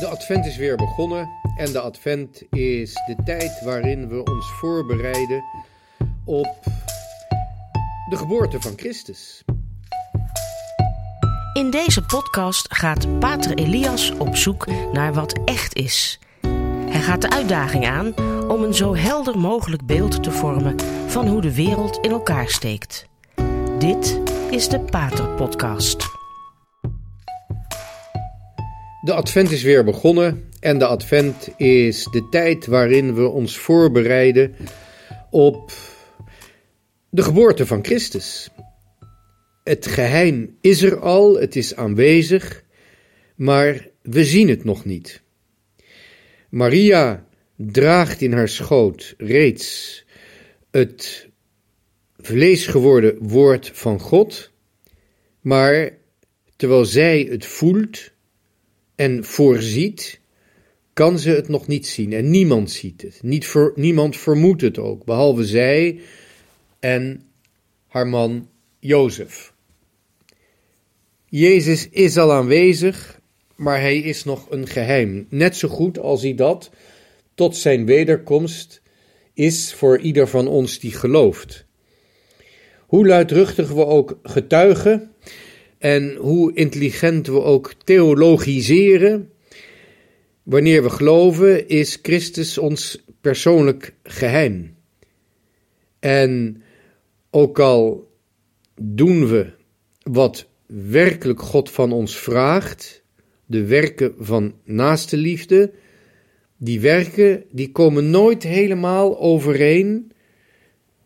De advent is weer begonnen en de advent is de tijd waarin we ons voorbereiden op de geboorte van Christus. In deze podcast gaat Pater Elias op zoek naar wat echt is. Hij gaat de uitdaging aan om een zo helder mogelijk beeld te vormen van hoe de wereld in elkaar steekt. Dit is de Pater Podcast. De advent is weer begonnen en de advent is de tijd waarin we ons voorbereiden op de geboorte van Christus. Het geheim is er al, het is aanwezig, maar we zien het nog niet. Maria draagt in haar schoot reeds het vlees geworden woord van God, maar terwijl zij het voelt en voorziet, kan ze het nog niet zien en niemand ziet het. Niet niemand vermoedt het ook, behalve zij en haar man Jozef. Jezus is al aanwezig, maar hij is nog een geheim. Net zo goed als hij dat tot zijn wederkomst is voor ieder van ons die gelooft. Hoe luidruchtig we ook getuigen en hoe intelligent we ook theologiseren, wanneer we geloven, is Christus ons persoonlijk geheim. En ook al doen we wat werkelijk God van ons vraagt, de werken van naaste liefde, die werken die komen nooit helemaal overeen,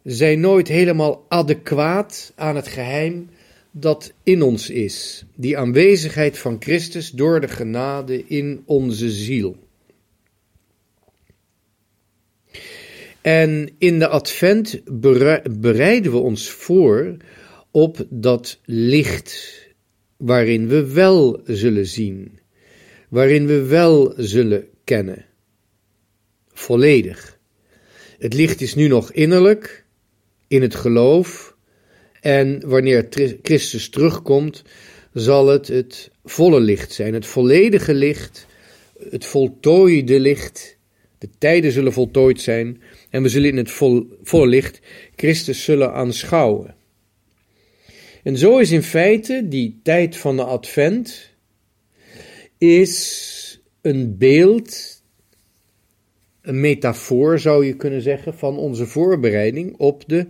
zijn nooit helemaal adequaat aan het geheim dat in ons is, die aanwezigheid van Christus door de genade in onze ziel. En in de advent bereiden we ons voor op dat licht waarin we wel zullen zien, waarin we wel zullen kennen. Volledig. Het licht is nu nog innerlijk, in het geloof, en wanneer Christus terugkomt, zal het het volle licht zijn, het volledige licht, het voltooide licht. De tijden zullen voltooid zijn en we zullen in het volle licht Christus zullen aanschouwen. En zo is in feite die tijd van de advent is een beeld, een metafoor zou je kunnen zeggen, van onze voorbereiding op de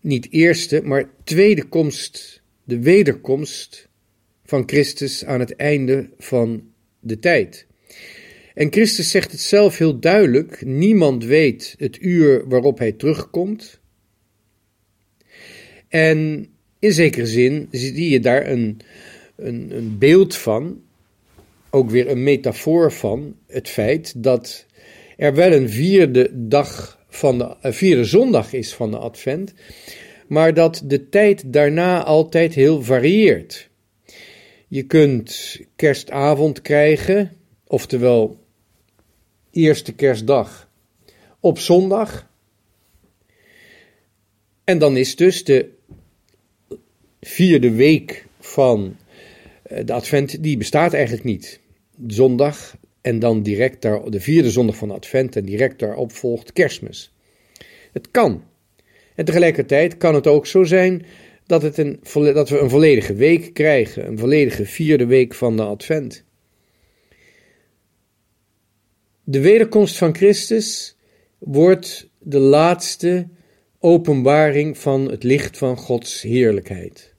niet eerste, maar tweede komst, de wederkomst van Christus aan het einde van de tijd. En Christus zegt het zelf heel duidelijk: niemand weet het uur waarop hij terugkomt. En in zekere zin zie je daar een, een, een beeld van, ook weer een metafoor van het feit dat er wel een vierde dag van de uh, vierde zondag is van de Advent, maar dat de tijd daarna altijd heel varieert. Je kunt kerstavond krijgen, oftewel eerste kerstdag, op zondag. En dan is dus de vierde week van eh, de Advent, die bestaat eigenlijk niet. Zondag en dan direct daar, de vierde zondag van Advent en direct daarop volgt Kerstmis. Het kan. En tegelijkertijd kan het ook zo zijn dat, het een, dat we een volledige week krijgen, een volledige vierde week van de Advent. De wederkomst van Christus wordt de laatste openbaring van het licht van Gods heerlijkheid.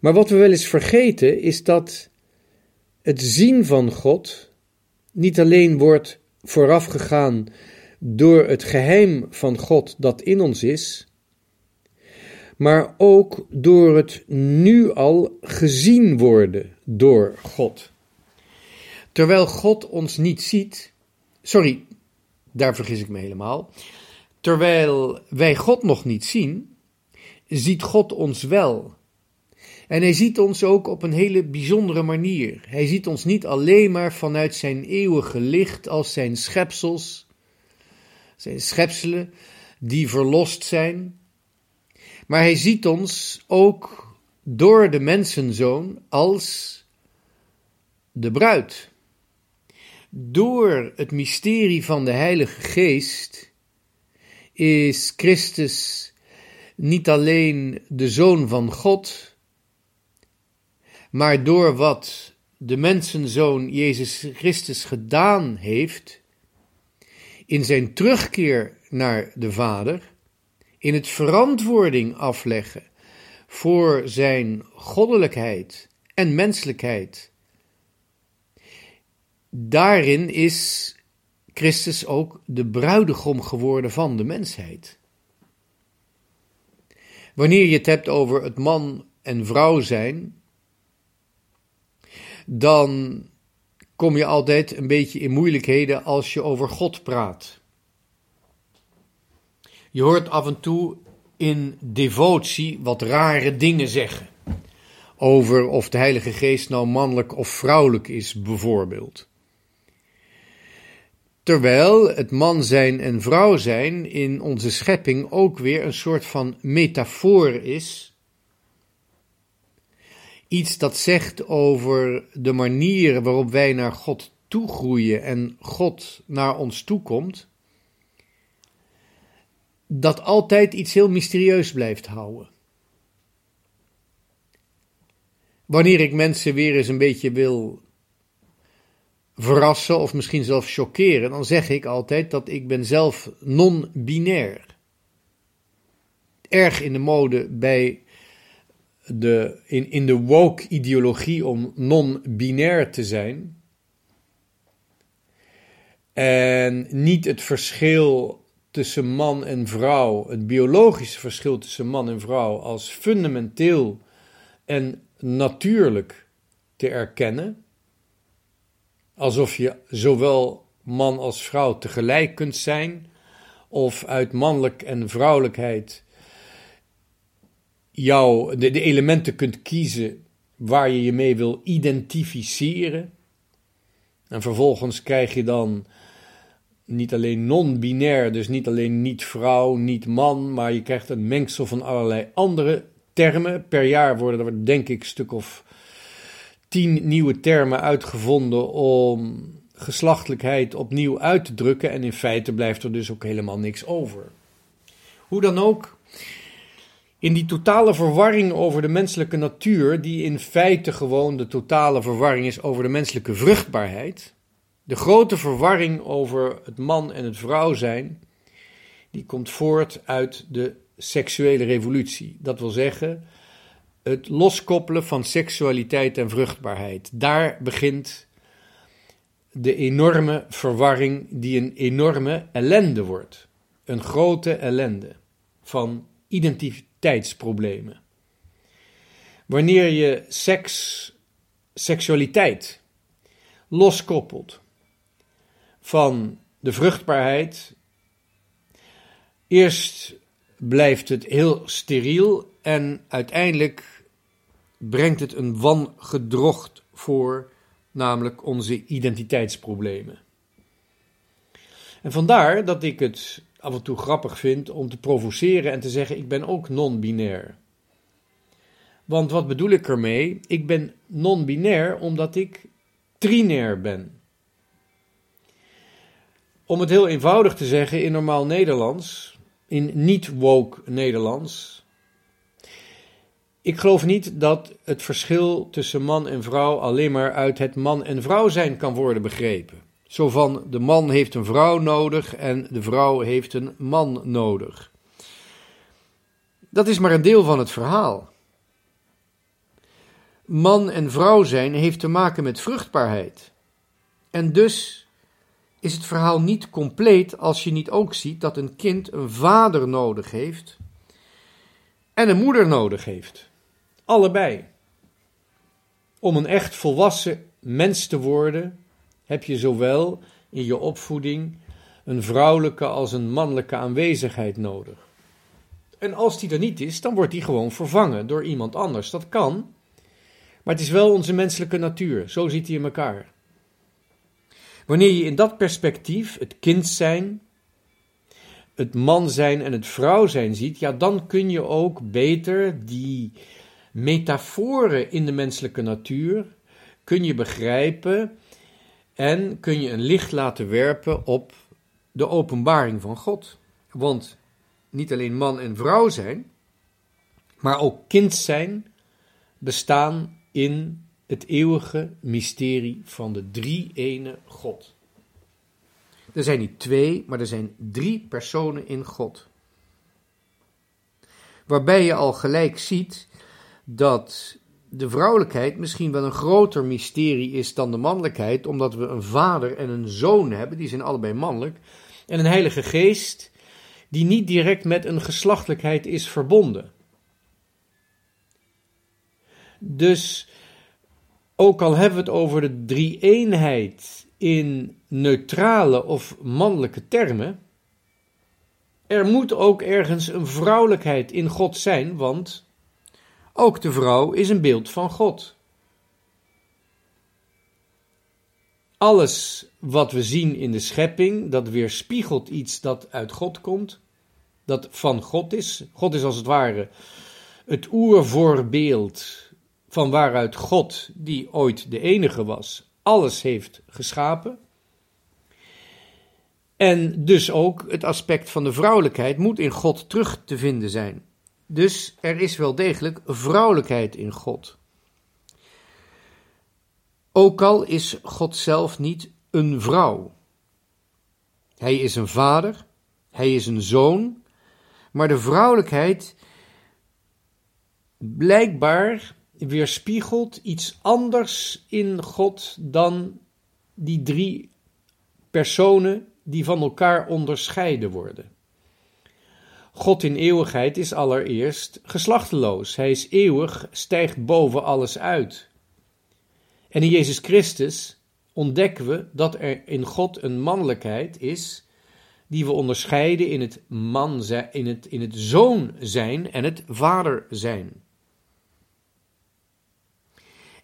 Maar wat we wel eens vergeten is dat het zien van God niet alleen wordt voorafgegaan door het geheim van God dat in ons is, maar ook door het nu al gezien worden door God. Terwijl God ons niet ziet, sorry, daar vergis ik me helemaal. Terwijl wij God nog niet zien, ziet God ons wel. En hij ziet ons ook op een hele bijzondere manier. Hij ziet ons niet alleen maar vanuit zijn eeuwige licht als zijn schepsels, zijn schepselen die verlost zijn, maar hij ziet ons ook door de mensenzoon als de bruid. Door het mysterie van de Heilige Geest is Christus niet alleen de Zoon van God, maar door wat de mensenzoon Jezus Christus gedaan heeft, in zijn terugkeer naar de Vader, in het verantwoording afleggen voor zijn goddelijkheid en menselijkheid. Daarin is Christus ook de bruidegom geworden van de mensheid. Wanneer je het hebt over het man en vrouw zijn, dan kom je altijd een beetje in moeilijkheden als je over God praat. Je hoort af en toe in devotie wat rare dingen zeggen. Over of de Heilige Geest nou mannelijk of vrouwelijk is, bijvoorbeeld. Terwijl het man zijn en vrouw zijn in onze schepping ook weer een soort van metafoor is. Iets dat zegt over de manier waarop wij naar God toegroeien en God naar ons toekomt dat altijd iets heel mysterieus blijft houden. Wanneer ik mensen weer eens een beetje wil verrassen of misschien zelfs chockeren, dan zeg ik altijd dat ik ben zelf non-binair. Erg in de mode bij de, in, in de woke-ideologie om non-binair te zijn. En niet het verschil tussen man en vrouw, het biologische verschil tussen man en vrouw, als fundamenteel en natuurlijk te erkennen. Alsof je zowel man als vrouw tegelijk kunt zijn, of uit mannelijk en vrouwelijkheid jou de, elementen kunt kiezen waar je je mee wil identificeren. En vervolgens krijg je dan niet alleen non-binair, dus niet alleen niet vrouw, niet man, maar je krijgt een mengsel van allerlei andere termen. Per jaar worden er denk ik stuk of tien nieuwe termen uitgevonden om geslachtelijkheid opnieuw uit te drukken en in feite blijft er dus ook helemaal niks over. Hoe dan ook, in die totale verwarring over de menselijke natuur, die in feite gewoon de totale verwarring is over de menselijke vruchtbaarheid, de grote verwarring over het man en het vrouw zijn, die komt voort uit de seksuele revolutie. Dat wil zeggen, het loskoppelen van seksualiteit en vruchtbaarheid. Daar begint de enorme verwarring die een enorme ellende wordt. Een grote ellende van identiteitsproblemen. Wanneer je seks, seksualiteit loskoppelt van de vruchtbaarheid. Eerst blijft het heel steriel en uiteindelijk brengt het een wangedrocht voor, namelijk onze identiteitsproblemen. En vandaar dat ik het af en toe grappig vind om te provoceren en te zeggen: ik ben ook non-binair. Want wat bedoel ik ermee? Ik ben non-binair omdat ik trinair ben. Om het heel eenvoudig te zeggen in normaal Nederlands, in niet-woke Nederlands. Ik geloof niet dat het verschil tussen man en vrouw alleen maar uit het man en vrouw zijn kan worden begrepen. Zo van de man heeft een vrouw nodig en de vrouw heeft een man nodig. Dat is maar een deel van het verhaal. Man en vrouw zijn heeft te maken met vruchtbaarheid. En dus is het verhaal niet compleet als je niet ook ziet dat een kind een vader nodig heeft en een moeder nodig heeft. Allebei. Om een echt volwassen mens te worden, heb je zowel in je opvoeding een vrouwelijke als een mannelijke aanwezigheid nodig. En als die er niet is, dan wordt die gewoon vervangen door iemand anders. Dat kan, maar het is wel onze menselijke natuur. Zo zit hij in elkaar. Wanneer je in dat perspectief het kind zijn, het man zijn en het vrouw zijn ziet, ja, dan kun je ook beter die metaforen in de menselijke natuur kun je begrijpen en kun je een licht laten werpen op de openbaring van God. Want niet alleen man en vrouw zijn, maar ook kind zijn, bestaan in het eeuwige mysterie van de drie-ene God. Er zijn niet twee, maar er zijn drie personen in God. Waarbij je al gelijk ziet dat de vrouwelijkheid misschien wel een groter mysterie is dan de mannelijkheid, omdat we een vader en een zoon hebben, die zijn allebei mannelijk, en een heilige geest die niet direct met een geslachtelijkheid is verbonden. Dus ook al hebben we het over de drie-eenheid in neutrale of mannelijke termen, er moet ook ergens een vrouwelijkheid in God zijn, want ook de vrouw is een beeld van God. Alles wat we zien in de schepping, dat weerspiegelt iets dat uit God komt, dat van God is. God is als het ware het oervoorbeeld van waaruit God, die ooit de enige was, alles heeft geschapen. En dus ook het aspect van de vrouwelijkheid moet in God terug te vinden zijn. Dus er is wel degelijk vrouwelijkheid in God. Ook al is God zelf niet een vrouw. Hij is een vader, hij is een zoon, maar de vrouwelijkheid blijkbaar weerspiegelt iets anders in God dan die drie personen die van elkaar onderscheiden worden. God in eeuwigheid is allereerst geslachteloos. Hij is eeuwig, stijgt boven alles uit. En in Jezus Christus ontdekken we dat er in God een mannelijkheid is die we onderscheiden in het man zijn, in het, in het zoon zijn en het vader zijn.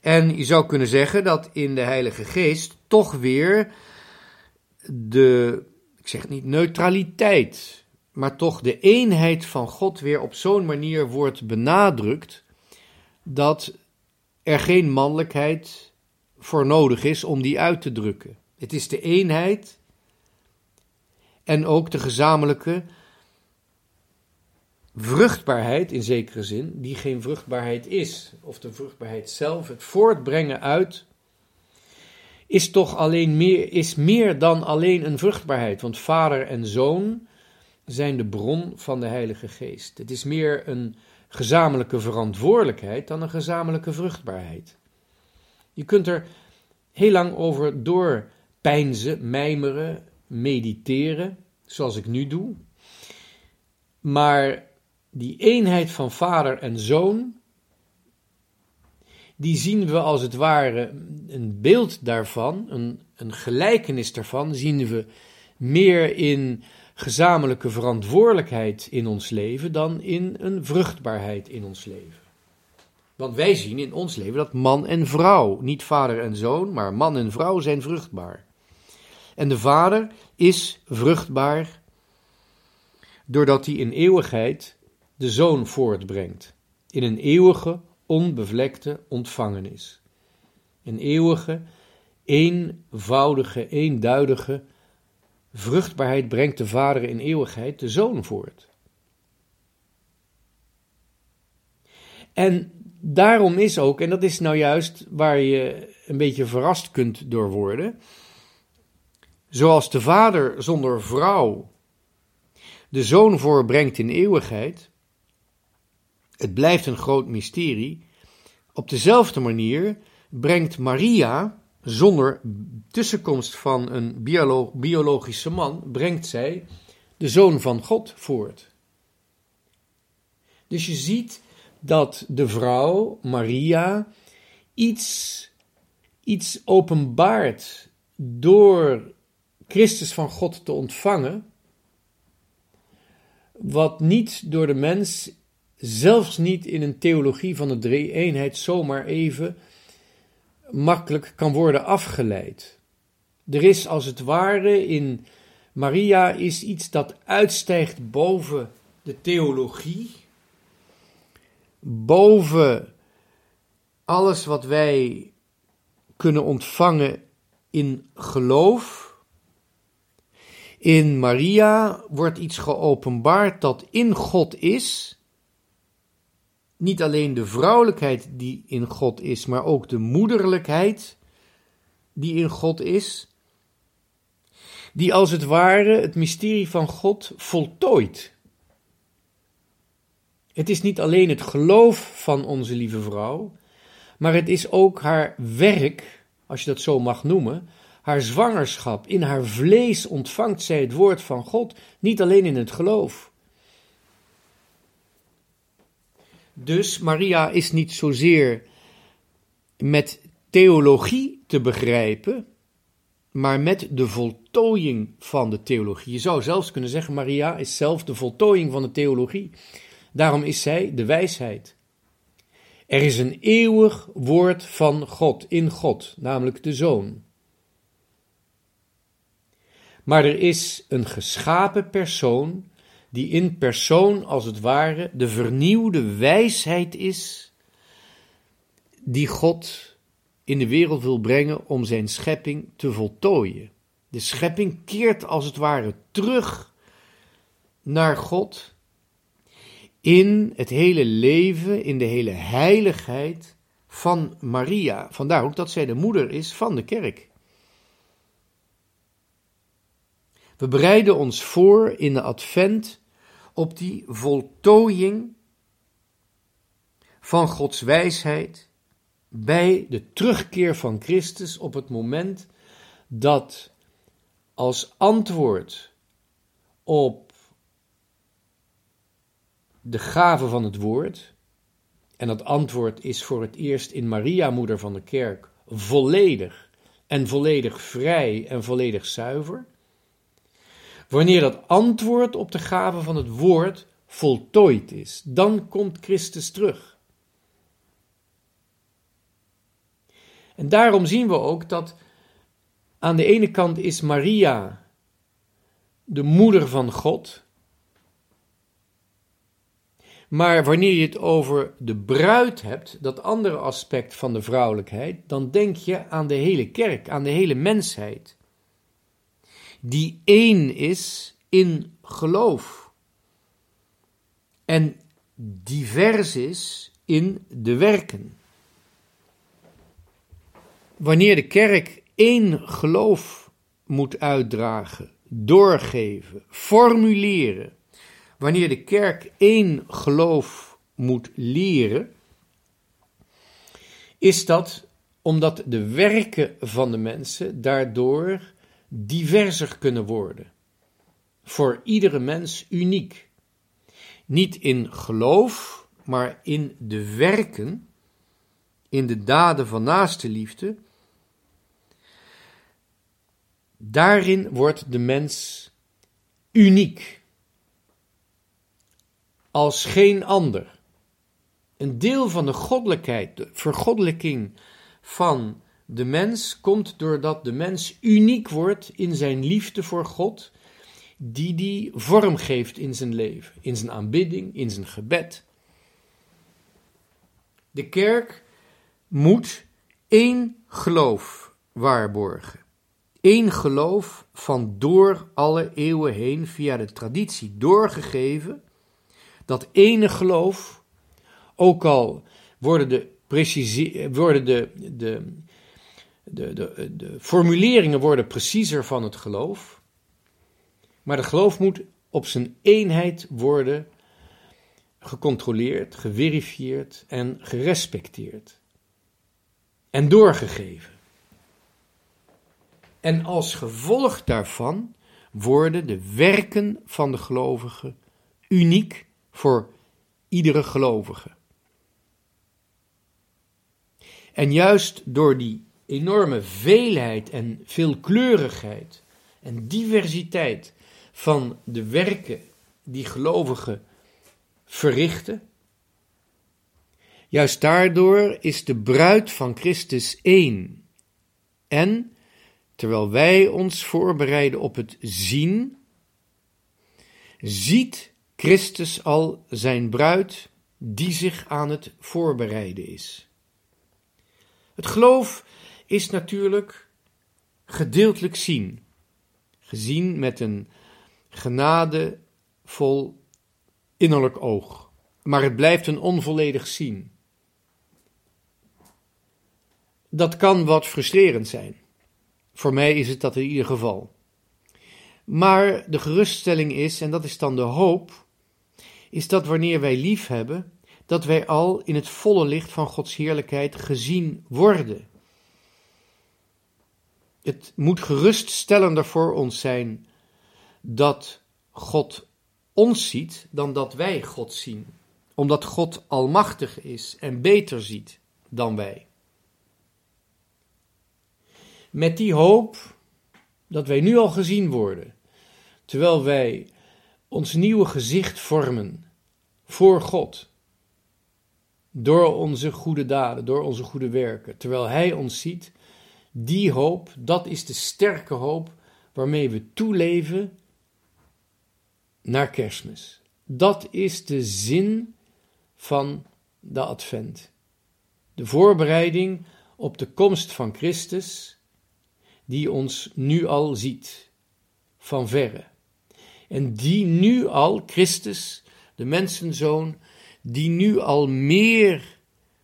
En je zou kunnen zeggen dat in de Heilige Geest toch weer de, ik zeg niet neutraliteit, maar toch de eenheid van God weer op zo'n manier wordt benadrukt dat er geen mannelijkheid voor nodig is om die uit te drukken. Het is de eenheid en ook de gezamenlijke vruchtbaarheid in zekere zin, die geen vruchtbaarheid is, of de vruchtbaarheid zelf, het voortbrengen uit, is toch alleen meer, is meer dan alleen een vruchtbaarheid, want vader en zoon zijn de bron van de Heilige Geest. Het is meer een gezamenlijke verantwoordelijkheid dan een gezamenlijke vruchtbaarheid. Je kunt er heel lang over doorpijnzen, mijmeren, mediteren, zoals ik nu doe. Maar die eenheid van vader en zoon, die zien we als het ware een beeld daarvan, een, een gelijkenis daarvan, zien we meer in gezamenlijke verantwoordelijkheid in ons leven dan in een vruchtbaarheid in ons leven. Want wij zien in ons leven dat man en vrouw, niet vader en zoon, maar man en vrouw zijn vruchtbaar. En de vader is vruchtbaar doordat hij in eeuwigheid de zoon voortbrengt. In een eeuwige, onbevlekte ontvangenis. Een eeuwige, eenvoudige, eenduidige vruchtbaarheid brengt de Vader in eeuwigheid de Zoon voort. En daarom is ook, en dat is nou juist waar je een beetje verrast kunt door worden, zoals de Vader zonder vrouw de Zoon voorbrengt in eeuwigheid, het blijft een groot mysterie, op dezelfde manier brengt Maria zonder tussenkomst van een biologische man, brengt zij de zoon van God voort. Dus je ziet dat de vrouw, Maria, iets, iets openbaart door Christus van God te ontvangen, wat niet door de mens, zelfs niet in een theologie van de drie-eenheid, zomaar even makkelijk kan worden afgeleid. Er is als het ware in Maria is iets dat uitstijgt boven de theologie, boven alles wat wij kunnen ontvangen in geloof. In Maria wordt iets geopenbaard dat in God is. Niet alleen de vrouwelijkheid die in God is, maar ook de moederlijkheid die in God is. Die als het ware het mysterie van God voltooit. Het is niet alleen het geloof van onze lieve vrouw, maar het is ook haar werk, als je dat zo mag noemen, haar zwangerschap. In haar vlees ontvangt zij het woord van God, niet alleen in het geloof. Dus Maria is niet zozeer met theologie te begrijpen, maar met de voltooiing van de theologie. Je zou zelfs kunnen zeggen, Maria is zelf de voltooiing van de theologie. Daarom is zij de wijsheid. Er is een eeuwig woord van God in God, namelijk de Zoon. Maar er is een geschapen persoon die in persoon als het ware de vernieuwde wijsheid is die God in de wereld wil brengen om zijn schepping te voltooien. De schepping keert als het ware terug naar God in het hele leven, in de hele heiligheid van Maria. Vandaar ook dat zij de moeder is van de kerk. We bereiden ons voor in de advent op die voltooiing van Gods wijsheid bij de terugkeer van Christus op het moment dat als antwoord op de gave van het woord. En dat antwoord is voor het eerst in Maria, moeder van de kerk, volledig en volledig vrij en volledig zuiver. Wanneer dat antwoord op de gave van het woord voltooid is, dan komt Christus terug. En daarom zien we ook dat aan de ene kant is Maria de moeder van God, maar wanneer je het over de bruid hebt, dat andere aspect van de vrouwelijkheid, dan denk je aan de hele kerk, aan de hele mensheid. Die één is in geloof. En divers is in de werken. Wanneer de kerk één geloof moet uitdragen, doorgeven, formuleren, wanneer de kerk één geloof moet leren, is dat omdat de werken van de mensen daardoor diverser kunnen worden. Voor iedere mens uniek. Niet in geloof, maar in de werken, in de daden van naaste liefde. Daarin wordt de mens uniek als geen ander. Een deel van de goddelijkheid, de vergoddelijking van de mens, komt doordat de mens uniek wordt in zijn liefde voor God, die die vorm geeft in zijn leven, in zijn aanbidding, in zijn gebed. De kerk moet één geloof waarborgen. Eén geloof van door alle eeuwen heen via de traditie doorgegeven dat ene geloof, ook al worden de, precisie, worden de, de, de, de, de formuleringen worden preciezer van het geloof, maar de geloof moet op zijn eenheid worden gecontroleerd, geverifieerd en gerespecteerd. En doorgegeven. En als gevolg daarvan worden de werken van de gelovigen uniek voor iedere gelovige. En juist door die enorme veelheid en veelkleurigheid en diversiteit van de werken die gelovigen verrichten, juist daardoor is de bruid van Christus één. En terwijl wij ons voorbereiden op het zien, ziet Christus al zijn bruid die zich aan het voorbereiden is. Het geloof is natuurlijk gedeeltelijk zien. Gezien met een genadevol innerlijk oog. Maar het blijft een onvolledig zien. Dat kan wat frustrerend zijn. Voor mij is het dat in ieder geval. Maar de geruststelling is, en dat is dan de hoop, is dat wanneer wij lief hebben, dat wij al in het volle licht van Gods heerlijkheid gezien worden. Het moet geruststellender voor ons zijn dat God ons ziet dan dat wij God zien, omdat God almachtig is en beter ziet dan wij. Met die hoop dat wij nu al gezien worden, terwijl wij ons nieuwe gezicht vormen voor God, door onze goede daden, door onze goede werken, terwijl Hij ons ziet, die hoop, dat is de sterke hoop waarmee we toeleven naar kerstmis. Dat is de zin van de advent. De voorbereiding op de komst van Christus, die ons nu al ziet, van verre. En die nu al, Christus, de mensenzoon, die nu al meer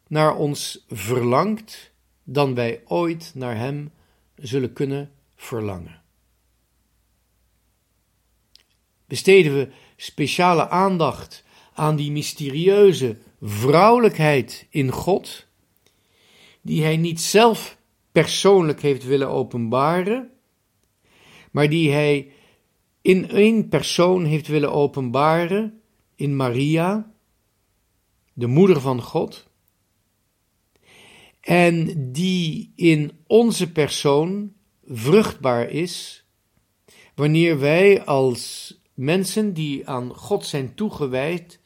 naar ons verlangt dan wij ooit naar Hem zullen kunnen verlangen. Besteden we speciale aandacht aan die mysterieuze vrouwelijkheid in God, die Hij niet zelf persoonlijk heeft willen openbaren, maar die Hij in één persoon heeft willen openbaren in Maria, de moeder van God, en die in onze persoon vruchtbaar is, wanneer wij als mensen die aan God zijn toegewijd,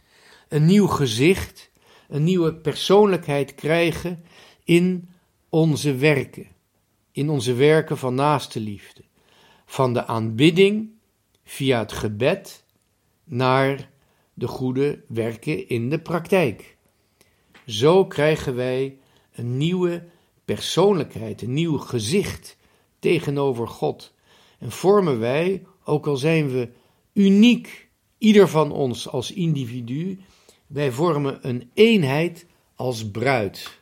een nieuw gezicht, een nieuwe persoonlijkheid krijgen in onze werken, in onze werken van naaste liefde, van de aanbidding via het gebed naar de goede werken in de praktijk. Zo krijgen wij een nieuwe persoonlijkheid, een nieuw gezicht tegenover God. En vormen wij, ook al zijn we uniek, ieder van ons als individu, wij vormen een eenheid als bruid.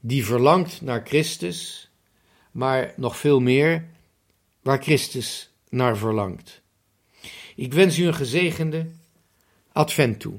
Die verlangt naar Christus, maar nog veel meer waar Christus naar verlangt. Ik wens u een gezegende Advent toe.